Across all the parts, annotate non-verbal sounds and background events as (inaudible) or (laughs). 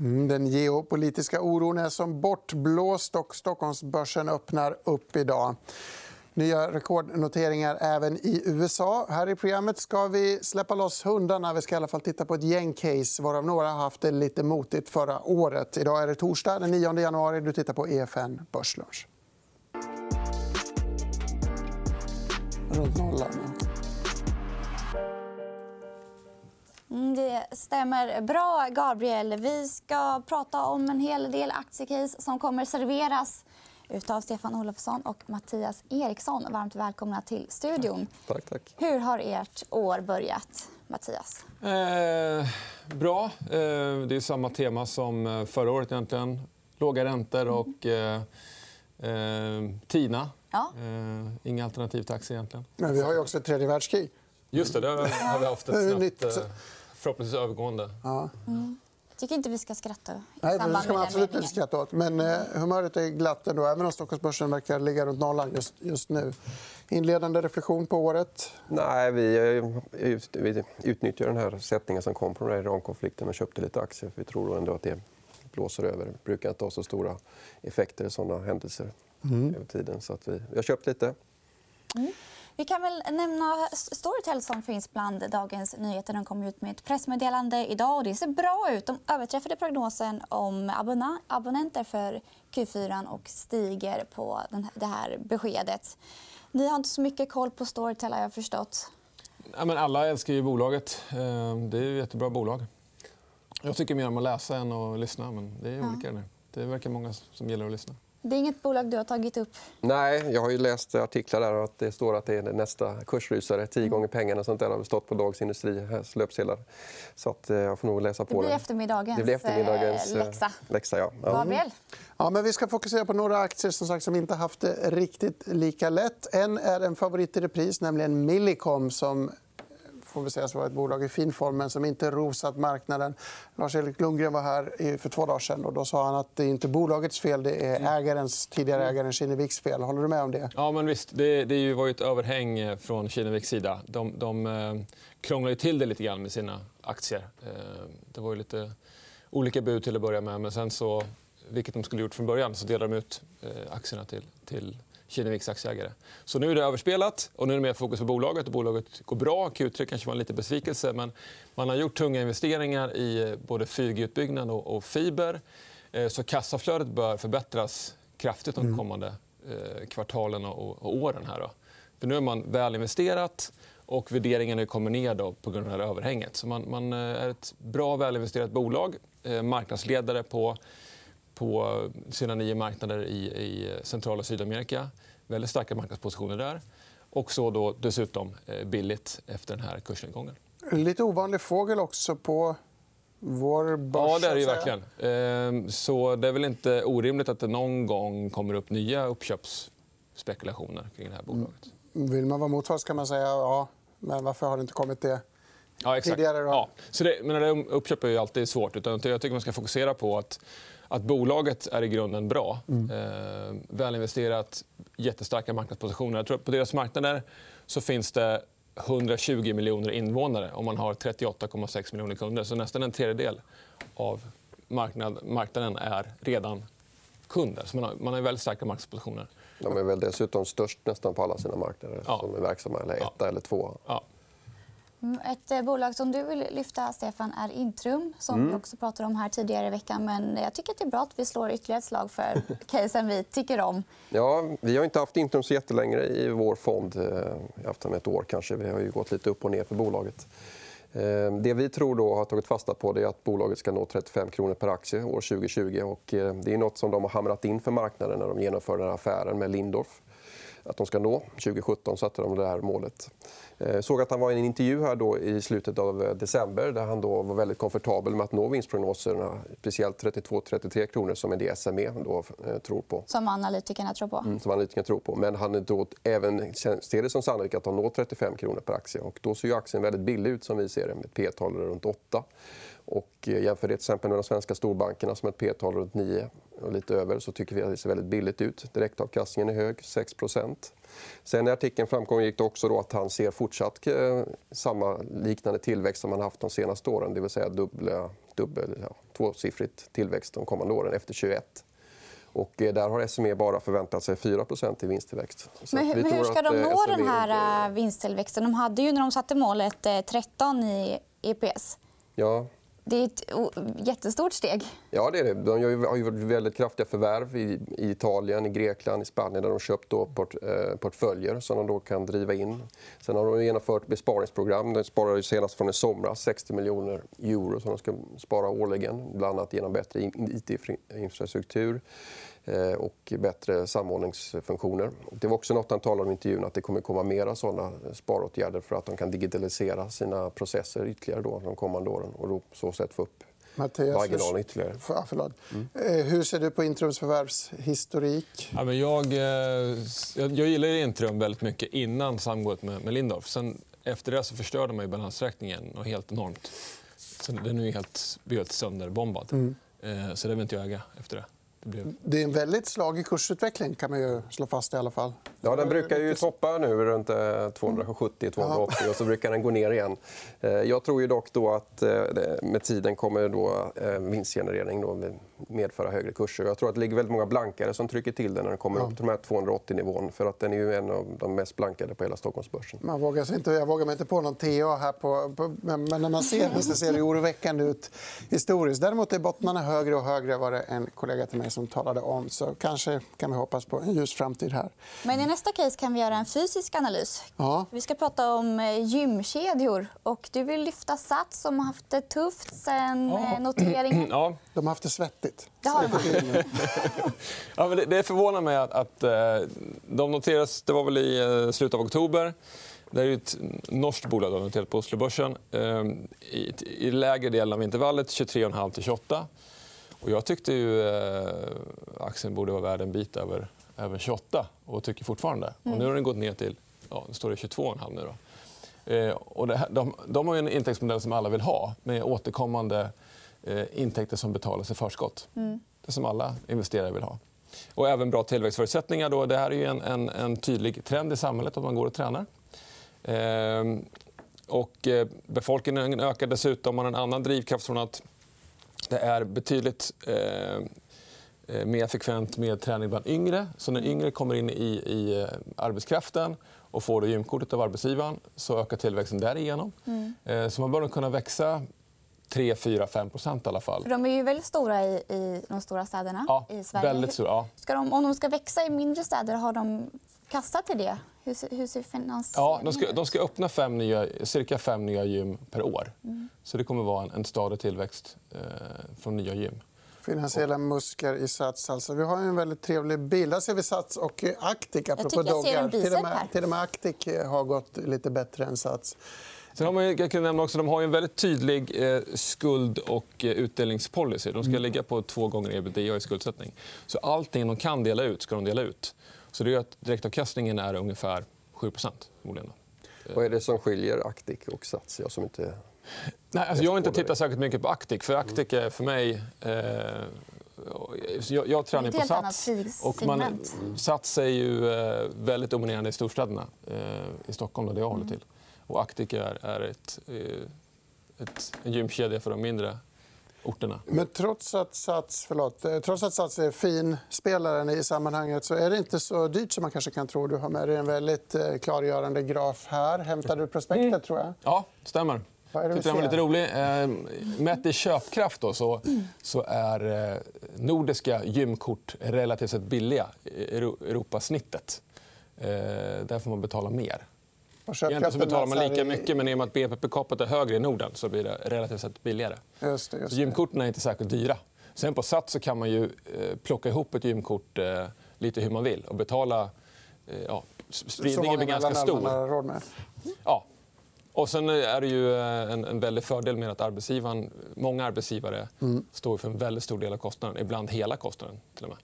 Mm, den geopolitiska oron är som bortblåst och Stockholmsbörsen öppnar upp idag. Nya rekordnoteringar även i USA. Här i programmet ska vi släppa loss hundarna. Vi ska i alla fall titta på ett gäng case varav några har haft det lite motigt förra året. Idag är det torsdag den 9 januari. Du tittar på EFN Börslunch. Runt nollan. Det stämmer bra, Gabriel. Vi ska prata om en hel del aktiecase som kommer serveras av Stefan Olofsson och Mattias Eriksson. Varmt välkomna till studion. Tack, tack. Hur har ert år börjat, Mattias? Eh, bra. Eh, det är samma tema som eh, förra året. egentligen. Låga räntor mm. och eh, eh, TINA. Ja. Eh, inga alternativ till aktier. Egentligen. Men vi har ju också ett tredje världskrig. Just det, det har vi haft ett snabbt, förhoppningsvis övergående. Ja. Mm. Jag tycker inte vi ska skratta Nej, det ska man absolut inte skratta åt. Men eh, humöret är glatt ändå, även om Stockholmsbörsen verkar ligga runt nollan just, just nu. Inledande reflektion på året? Nej, vi, vi utnyttjar den här sättningen som kom från Irankonflikten och köpte lite aktier. Vi tror ändå att det blåser över. Det brukar inte ha så stora effekter i såna händelser mm. över tiden. Så att vi, vi har köpt lite. Mm. Vi kan väl nämna Storytel som finns bland dagens nyheter. De kom ut med ett pressmeddelande idag. och Det ser bra ut. De överträffade prognosen om abonnenter för Q4 och stiger på det här beskedet. Ni har inte så mycket koll på Storytel. Har jag förstått. Ja, men alla älskar ju bolaget. Eh, det är ett jättebra bolag. Jag tycker mer om att läsa än att lyssna. Men det är olika. Ja. Det verkar många som gillar att lyssna. Det är inget bolag du har tagit upp? Nej, jag har ju läst artiklar där att det står att det är nästa kursrysare. Tio gånger pengarna. Sånt där har stått på Dagens Industris löpsedlar. Så att eh, jag får nog läsa på det. Blir det. eftermiddagens, det blir eftermiddagens eh, läxa. läxa ja. Ja. Gabriel? Ja, men vi ska fokusera på några aktier som, sagt, som inte haft det riktigt lika lätt. En är en favorit i repris, nämligen Millicom som får vi säga var ett bolag i fin form men som inte rosat marknaden. Lars-Erik Lundgren var här för två dagar sedan. Och då sa han att det är inte bolagets fel, det är mm. ägarens, tidigare mm. ägaren Kinneviks fel. Håller du med om det? Ja, men visst. Det, det var ju ett överhäng eh, från Kinneviks sida. De, de eh, krånglade till det lite grann med sina aktier. Eh, det var ju lite olika bud till att börja med. Men sen så, vilket de skulle gjort från början, så delade de ut aktierna till, till Kinneviks aktieägare. Så nu är det överspelat och nu är det mer fokus på bolaget. Och bolaget går bra. Q3 kanske var en liten besvikelse. Men man har gjort tunga investeringar i både 4G-utbyggnad och fiber. Eh, så kassaflödet bör förbättras kraftigt de mm. kommande eh, kvartalen och åren. Här då. För nu är man väl investerat och värderingen kommer ner då på grund av det överhänget. Så man, man eh, är ett bra, välinvesterat bolag. Marknadsledare på på sina nio marknader i, i centrala Sydamerika. Väldigt starka marknadspositioner där. Och så då dessutom eh, billigt efter den här kursnedgången. Lite ovanlig fågel också på vår börs. Ja, det är det ju verkligen. Ehm, så det är väl inte orimligt att det någon gång kommer upp nya uppköpsspekulationer kring det här bolaget. Vill man vara motvalls kan man säga ja, men varför har det inte kommit det ja, exakt. tidigare? Då? Ja. Så det, men det uppköp är ju alltid svårt. Utan jag tycker man ska fokusera på att att bolaget är i grunden bra. Mm. Eh, välinvesterat, jättestarka marknadspositioner. Jag tror på deras marknader så finns det 120 miljoner invånare om man har 38,6 miljoner kunder. Så nästan en tredjedel av marknad, marknaden är redan kunder. Så man, har, man har väldigt starka marknadspositioner. De är väl dessutom störst nästan på alla sina marknader ja. som är verksamma. Eller etta ja. eller två. Ja. Mm, ett eh, bolag som du vill lyfta, Stefan, är Intrum. som mm. vi också pratade om här tidigare i veckan. Men jag tycker att det är bra att vi slår ytterligare ett slag för (laughs) casen vi tycker om. Ja, vi har inte haft Intrum så jättelänge i vår fond. Eh, vi har haft dem ett år. kanske. Vi har ju gått lite upp och ner för bolaget. Eh, det vi tror då har tagit fasta på är att bolaget ska nå 35 kronor per aktie år 2020. Och det är nåt som de har hamrat in för marknaden när de genomförde den här affären med Lindorff att de ska nå. 2017 satte de det här målet. Jag eh, såg att han var i en intervju här då i slutet av eh, december där han då var väldigt komfortabel med att nå vinstprognoserna. Speciellt 32-33 kronor som en del SME då, eh, tror på. Som analytikerna tror på. Mm, som analytikerna tror på. Men han då även ser det som sannolikt att de når 35 kronor per aktie. Och då ser ju aktien väldigt billig ut som vi ser det med ett P-tal runt 8. Och jämför det till exempel med de svenska storbankerna som ett P-tal runt 9 och lite över så tycker vi att det ser väldigt billigt ut. Direktavkastningen är hög, 6% Sen I artikeln framgick det också då att han ser fortsatt eh, samma liknande tillväxt som han haft de senaste åren. Det vill säga dubbla dubbel, ja, tvåsiffrigt tillväxt de kommande åren efter 21. Och eh, där har SME bara förväntat sig 4% i vinsttillväxt. Men, men hur ska de nå den här vinsttillväxten? De hade ju när de satte målet 13 i EPS. Ja, det är ett jättestort steg. Ja, det är det. De har gjort varit väldigt kraftiga förvärv i Italien, i Grekland, i Spanien där de köpt då port, eh, portföljer som de då kan driva in. Sen har de genomfört besparingsprogram. De sparade senast från i somras 60 miljoner euro som de ska spara årligen, bland annat genom bättre it-infrastruktur. Eh, och bättre samordningsfunktioner. Det var också något han talade om i intervjun att det kommer komma mera sådana sparåtgärder för att de kan digitalisera sina processer ytterligare då, de kommande åren och då på så sätt få upp Mattias, marginalen ytterligare. För, förlåt. Mm. Hur ser du på Intrums förvärvshistorik? Ja, men jag, eh, jag, jag gillar Intrum väldigt mycket innan samgåendet med, med Lindorff. Sen, efter det så förstörde man ju balansräkningen och helt enormt. Så den är ju helt, helt sönderbombad. Mm. Så det vill inte jag äga efter det. Det är en väldigt slagig kursutveckling kan man ju slå fast i alla fall. Ja, den brukar ju toppa nu runt 270-280 eh, och så brukar den gå ner igen. Eh, jag tror ju dock då att eh, med tiden kommer då vinstgenerering då medföra högre kurser. Jag tror att det ligger väldigt många blankare som trycker till den när den kommer upp till de här 280-nivån. För att den är ju en av de mest blankade på hela Stockholmsbörsen. Man vågar sig inte, jag vågar mig inte på någon TA här. På, på men när man ser den så ser det oroväckande ut historiskt. Däremot är bottnarna högre och högre var det en kollega till mig som talade om. Så kanske kan vi hoppas på en ljus framtid här. Men i nästa case kan vi göra en fysisk analys. Ja. Vi ska prata om eh, gymkedjor. Och du vill lyfta Sats som har haft det tufft sen ja. Eh, noteringen. (clears throat) Ja. De har haft det svettigt. Det har de. (laughs) ja, men det, det förvånar mig att, att eh, de noteras det var väl i slutet av oktober. Det är ett norskt bolag noterat på Oslobörsen. I, I lägre delen av intervallet 23,5 till 28. Och jag tyckte ju eh, aktien borde vara värd en bit över, över 28 och tycker fortfarande. Mm. Och nu har den gått ner till ja, nu står det 22,5 nu. Då. Eh, och här, de, de har en intäktsmodell som alla vill ha med återkommande eh, intäkter som betalas i förskott. Mm. Det som alla investerare vill ha. Och även bra tillväxtförutsättningar. Då. Det här är en, en, en tydlig trend i samhället att man går och tränar. Eh, och eh, befolkningen ökar dessutom. Man har en annan drivkraft från att det är betydligt eh, eh, mer frekvent med träning bland yngre. Så när yngre kommer in i, i eh, arbetskraften och får då gymkortet av arbetsgivaren så ökar tillväxten därigenom. Mm. Eh, så man bör kunna växa 3, 4, 5 i alla fall. För de är ju väldigt stora i, i de stora städerna ja, i Sverige. Väldigt stora, ja. Ska de, om de ska växa i mindre städer, har de kastat till det? Hur ser, hur ser ja, de, ska, de ska öppna fem nya, cirka fem nya gym per år. Mm. Så det kommer att vara en, en stadig tillväxt eh, från nya gym. Finansiella muskler i Sats. Alltså, vi har en väldigt trevlig bild. Där ser vi Sats och Actic. Jag tycker jag ser en till och, med, till och med Actic har gått lite bättre än Sats. Sen har man, jag kan nämna också, de har en väldigt tydlig eh, skuld och eh, utdelningspolicy. De ska mm. ligga på två gånger ebitda i skuldsättning. Så allting de kan dela ut ska de dela ut. Så det gör att direktavkastningen är ungefär 7% förmodligen. Vad är det som skiljer Actic och Sats? Jag som inte... Nej, alltså jag har inte tittat särskilt mycket på Actic. För Actic är för mig... Eh, jag, jag tränar på Sats. Och man, Sats är ju eh, väldigt dominerande i storstäderna. Eh, I Stockholm, där jag håller till. Och Actic är, är ett, eh, ett, en gymkedja för de mindre orterna. Men trots att Sats, förlåt, eh, trots att Sats är fin spelaren i sammanhanget så är det inte så dyrt som man kanske kan tro. Du har med dig en väldigt eh, klargörande graf här. Hämtar du prospektet, mm. tror jag? Ja, stämmer. Vad den var lite rolig. Eh, mätt i köpkraft då, så, så är eh, nordiska gymkort relativt sett billiga. Europasnittet. Eh, där får man betala mer. Egentligen så betalar man lika mycket, men i och med att BNP per capita är högre i Norden så blir det relativt sett billigare. Just det, just det. Gymkorten är inte särskilt dyra. Sen på Sats så kan man ju eh, plocka ihop ett gymkort eh, lite hur man vill och betala... Eh, ja, spridningen blir ganska stor. Ja. Och sen är det ju en, en väldig fördel med att arbetsgivaren, många arbetsgivare mm. står för en väldigt stor del av kostnaden. Ibland hela kostnaden. till och med.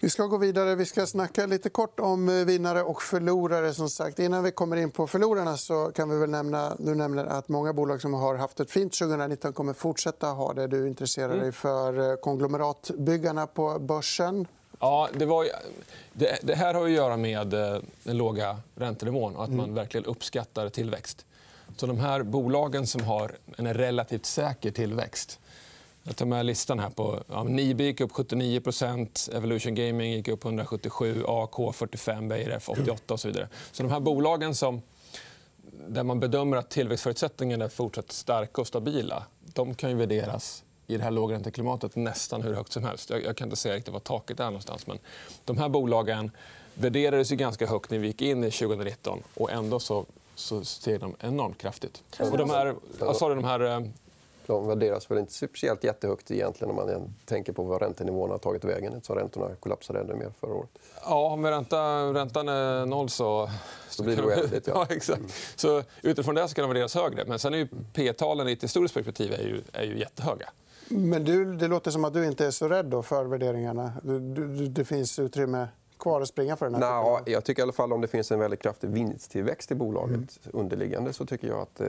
Vi ska gå vidare. Vi ska snacka lite kort om eh, vinnare och förlorare. Som sagt. Innan vi kommer in på förlorarna så kan vi väl nämna... Du nämner att många bolag som har haft ett fint 2019 kommer fortsätta ha det. Du intresserar dig mm. för eh, konglomeratbyggarna på börsen. Ja, det, var, det, det, här har att göra med eh, den låga räntenivån och att man mm. verkligen uppskattar tillväxt. Så de här bolagen som har en relativt säker tillväxt jag tar med listan här. på ja, Nibe gick upp 79% Evolution Gaming gick upp 177 AK 45 Beijer 88 och så vidare. Så de här bolagen som, där man bedömer att tillväxtförutsättningarna är fortsatt starka och stabila de kan ju värderas i det här lågränteklimatet nästan hur högt som helst. Jag, jag kan inte säga riktigt var taket är någonstans. Men de här bolagen värderades ju ganska högt när vi gick in i 2019 och ändå så, så steg de enormt kraftigt. Och de här, alltså, de här eh, de värderas väl inte speciellt jättehögt egentligen om man tänker på vad räntenivåerna har tagit vägen eftersom räntorna kollapsade ännu mer förra året. Ja, om ränta, räntan är noll så... så blir det oändligt. Ja. (laughs) ja, exakt. Mm. Så utifrån det så kan de värderas högre. Men sen är ju P-talen i ett historiskt perspektiv är ju, är ju jättehöga. Men du, det låter som att du inte är så rädd för värderingarna. Du, du, det finns utrymme kvar att springa för den här Nå, Jag tycker i alla fall om det finns en väldigt kraftig vinsttillväxt i bolaget mm. underliggande så tycker jag att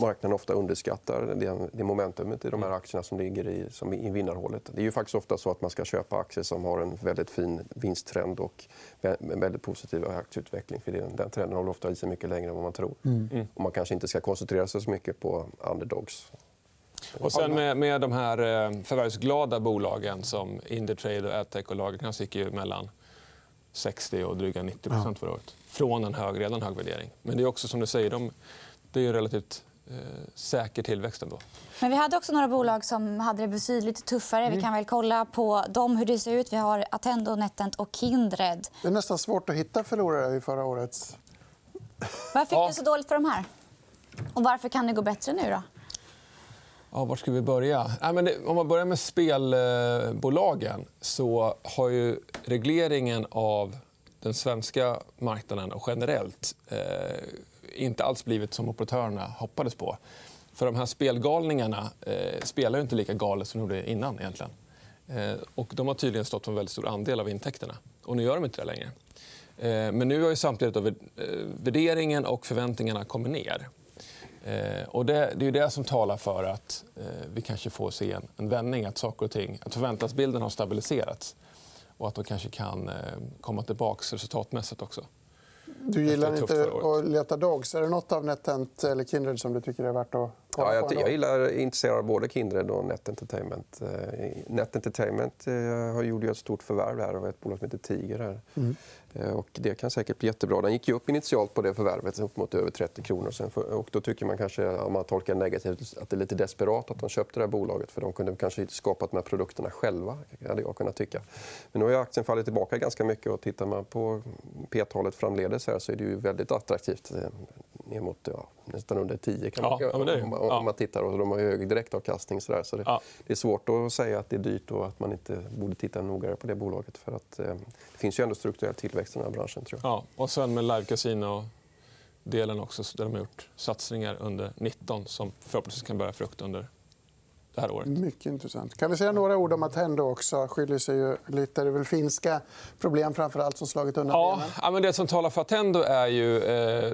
marknaden ofta underskattar det, det momentumet i de här aktierna som ligger i, som i vinnarhålet. Det är ju faktiskt ofta så att man ska köpa aktier som har en väldigt fin vinsttrend och en väldigt positiv aktieutveckling. För den, den trenden håller ofta i sig mycket längre än vad man tror. Mm. mm. Och man kanske inte ska koncentrera sig så mycket på underdogs. Och sen med, med de här eh, förvärvsglada bolagen som Indutrade, och Adtech och Lagercrantz gick ju mellan 60 och dryga 90 procent förra året. Från en hög, redan hög värdering. Men det är också som du säger, de, det är relativt eh, säker tillväxt ändå. Men vi hade också några bolag som hade det betydligt tuffare. Mm. Vi kan väl kolla på dem, hur det ser ut. Vi har Attendo, Netent och Kindred. Det är nästan svårt att hitta förlorare i förra årets. Varför gick det så dåligt för de här? Och varför kan det gå bättre nu? då? Ja, var ska vi börja? Nej, men det, om man börjar med spelbolagen så har ju regleringen av den svenska marknaden och generellt eh, inte alls blivit som operatörerna hoppades på. För de här spelgalningarna eh, spelar inte lika galet som de gjorde innan. Egentligen. Eh, och de har tydligen stått för en väldigt stor andel av intäkterna. Och nu gör de inte det längre. Eh, men nu har ju samtidigt då, eh, värderingen och förväntningarna kommit ner. Eh, och det, det, är det som talar för att eh, vi kanske får se en, en vändning. Att saker och ting, att förväntansbilden har stabiliserats och att de kanske kan eh, komma tillbaka resultatmässigt också. Du gillar inte att leta dogs. Är det nåt av NetEnt eller Kindred som du tycker är värt att kolla ja, på? Jag, gillar intresserad av både Kindred och Net Entertainment. Eh, Net Entertainment eh, gjorde ett stort förvärv här av ett bolag som heter Tiger. Här. Mm. Eh, och det kan säkert bli jättebra. Den gick upp initialt på det förvärvet upp mot över 30 kronor. Sen och då tycker man kanske, om man tolkar negativt, att det är lite desperat att de köpte det här bolaget. För de kunde kanske inte skapat de här produkterna själva, hade jag kunnat tycka. Men nu har aktien fallit tillbaka ganska mycket och tittar man på P-talet framledes här så är det ju väldigt attraktivt. Ner mot ja, nästan under 10 kan man, ja, om, man, om man tittar. Och de har hög direktavkastning. Så, där, så det, det, är svårt att säga att det är dyrt och att man inte borde titta noggrannare på det bolaget. För att, eh, det finns ju ändå strukturell tillväxt i den här branschen. Tror jag. Ja, och sen med live casino delen också där de har gjort satsningar under 19 som förhoppningsvis kan bära frukt under det här året. Mycket intressant. Kan vi säga några ord om Attendo också? skiljer sig ju lite. Det är väl finska problem framför allt som slagit undan ja, ja, men Det som talar för Attendo är ju eh,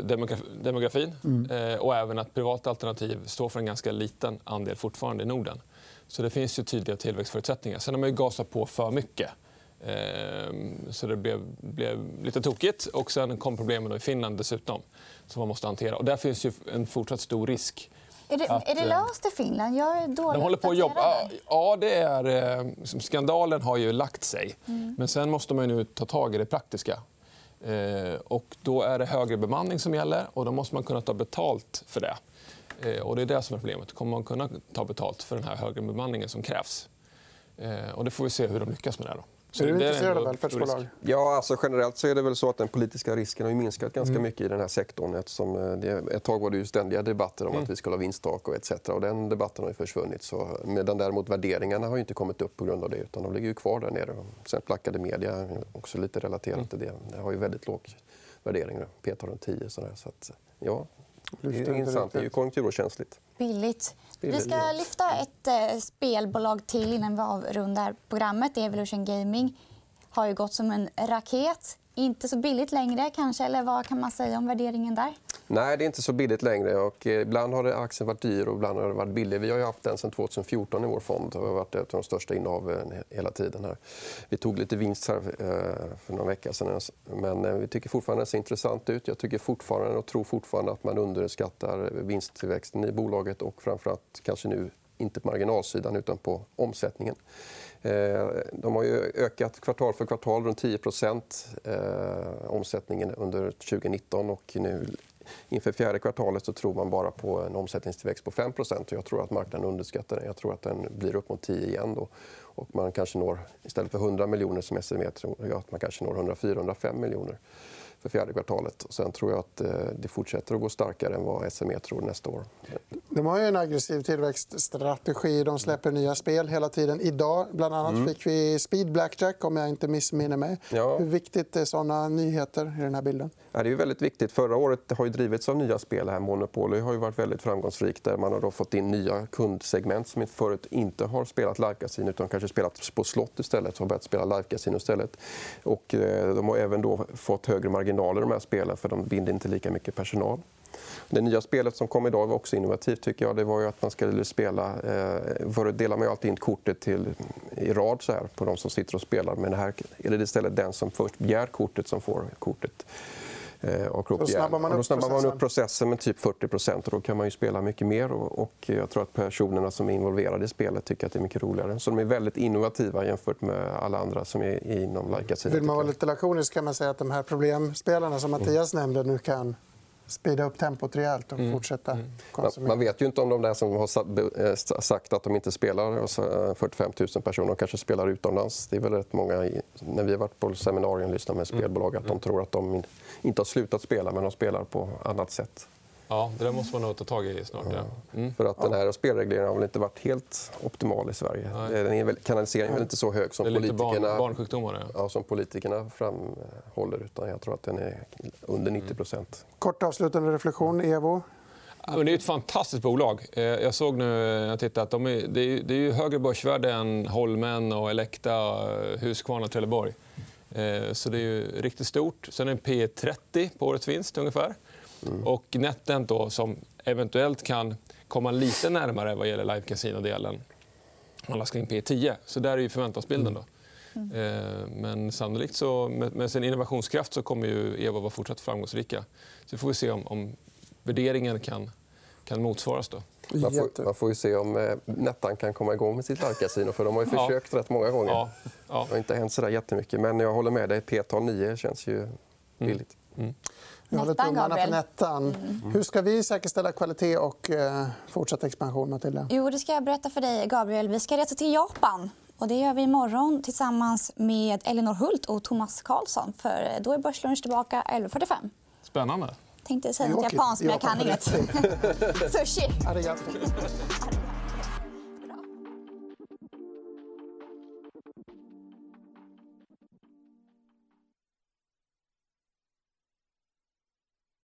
demografin mm. eh, och även att privata alternativ står för en ganska liten andel fortfarande i Norden. Så det finns ju tydliga tillväxtförutsättningar. Sen har man ju gasat på för mycket. Eh, så det blev, blev, lite tokigt. Och sen kom problemen i Finland dessutom som man måste hantera. Och där finns ju en fortsatt stor risk är det, att, är det eh, löst i Finland? Jag är dåligt de håller på att jobba. Ja, det är, eh, skandalen har ju lagt sig. Mm. Men sen måste man nu ta tag i det praktiska. Eh, och då är det högre bemanning som gäller och då måste man kunna ta betalt för det. Och det är det som är problemet. Kommer man kunna ta betalt för den här högre bemanningen som krävs? Och det får vi se hur de lyckas med det. Då. Så är du intresserad av välfärdsbolag? Ja, alltså generellt så är det väl så att den politiska risken har minskat ganska mm. mycket i den här sektorn. Eftersom eh, det, ett tag var det ju ständiga debatter om mm. att vi skulle ha vinsttak och etc. Och den debatten har ju försvunnit. Så, medan däremot värderingarna har inte kommit upp på grund av det. Utan de ligger ju kvar där nere. Sen plackade media också lite relaterat mm. till det. Det har ju väldigt låg värdering. P tar runt 10 sådär. Så att, ja, det är intressant. Det är ju konjunkturokänsligt. Billigt. Vi ska lyfta ett eh, spelbolag till innan vi avrundar programmet. Evolution Gaming har ju gått som en raket. Inte så billigt längre, kanske. Eller vad kan man säga om värderingen där? Nej, det är inte så billigt längre. Och eh, ibland har aktien varit dyr och ibland har det varit billig. Vi har haft den sedan 2014 i vår fond Det har varit ett av de största innehaven hela tiden. Här. Vi tog lite vinst här eh, för några veckor sedan. Eh, men vi tycker fortfarande att den ser intressant ut. Jag tycker fortfarande och tror fortfarande att man underskattar vinsttillväxten i bolaget och framförallt kanske nu inte på marginalsidan utan på omsättningen. De har ju ökat kvartal för kvartal runt 10% omsättningen under 2019 och nu inför fjärde kvartalet så tror man bara på en omsättningstillväxt på 5% Jag tror att marknaden underskattar den. Jag tror att den blir upp mot 10 igen. Då. Och man kanske når, istället för 100 miljoner som SME tror att man kanske når 104-105 miljoner för fjärde kvartalet. Sen tror jag att eh, det fortsätter att gå starkare än vad SME tror nästa år. De har en aggressiv tillväxtstrategi. De släpper nya spel hela tiden. Idag bland annat mm. fick vi Speed Blackjack, om jag inte missminner mig. Ja. Hur viktigt är såna nyheter i den här bilden? Ja, det är väldigt viktigt. Förra året har ju drivits av nya spel. här. Monopoly har ju varit väldigt framgångsrikt. Där man har fått in nya kundsegment som förut inte har spelat live utan kanske spelat på slott istället. har börjat spela live istället. Och, eh, de har även då fått högre marginaler, de här spelen, för de binder inte lika mycket personal. Det nya spelet som kom idag var också innovativt. tycker jag. Det var att man skulle spela... Eh, förut delade man alltid in kortet till, i rad så här, på de som sitter och spelar. Men här är det istället den som först begär kortet som får kortet. Eh, och då snabbar man upp, snabbar man upp processen med typ 40 och Då kan man ju spela mycket mer. Och jag tror att personerna som är involverade i spelet tycker att det är mycket roligare. Så de är väldigt innovativa jämfört med alla andra som är inom like Vill man vara lite lakonisk kan man säga att de här problemspelarna som Mattias mm. nämnde nu kan speeda upp tempot rejält och mm. fortsätta mm. konsumera. Man vet ju inte om de där som har eh, sagt att de inte spelar, 45 000 eh, personer, kanske spelar utomlands. Det är väl rätt många, när vi har varit på seminarium och lyssnat med mm. spelbolag, att de tror att de inte har slutat spela, men de spelar på annat sätt. Ja, det där måste man nog ta tag i snart. Ja. Mm. För att den här spelregleringen har väl inte varit helt optimal i Sverige. Nej. Den är väl, kanaliseringen är väl inte så hög som politikerna, barn. Ja. ja. som politikerna framhåller. Utan jag tror att den är under 90 procent. Mm. Kort avslutande reflektion. Evo? Ja, det är ett fantastiskt bolag. Eh, jag såg nu när jag tittade att de är, det, är, det är högre börsvärde än Holmen, och Elekta, Husqvarna och Trelleborg. Eh, så det är riktigt stort. Sen är det P 30 på årets vinst ungefär. Mm. Och NetEnt då, som eventuellt kan komma lite närmare vad gäller live casino-delen. Man ska in P10. Så där är ju förväntansbilden. Då. Mm. Eh, men sannolikt så, med sin innovationskraft så kommer ju Evo vara fortsatt framgångsrika. Så får vi se om, om värderingen kan, kan motsvaras. Då. Man får, man får ju se om eh, Nettan kan komma igång med sitt live För de har ju försökt ja. rätt många gånger. Ja. Ja. Det har inte hänt så där jättemycket. Men jag håller med dig. P-tal 9 känns ju mm. billigt. Mm. Mm. Vi håller tummarna för Nettan. Mm. Hur ska vi säkerställa kvalitet och eh, fortsatt expansion, Matilda? Jo, det ska jag berätta för dig, Gabriel. Vi ska resa till Japan. Och det gör vi imorgon tillsammans med Elinor Hult och Thomas Karlsson. För då är Börslunch tillbaka 11.45. Spännande. tänkte säga något japanskt, men jag kan inget. (laughs) Sushi.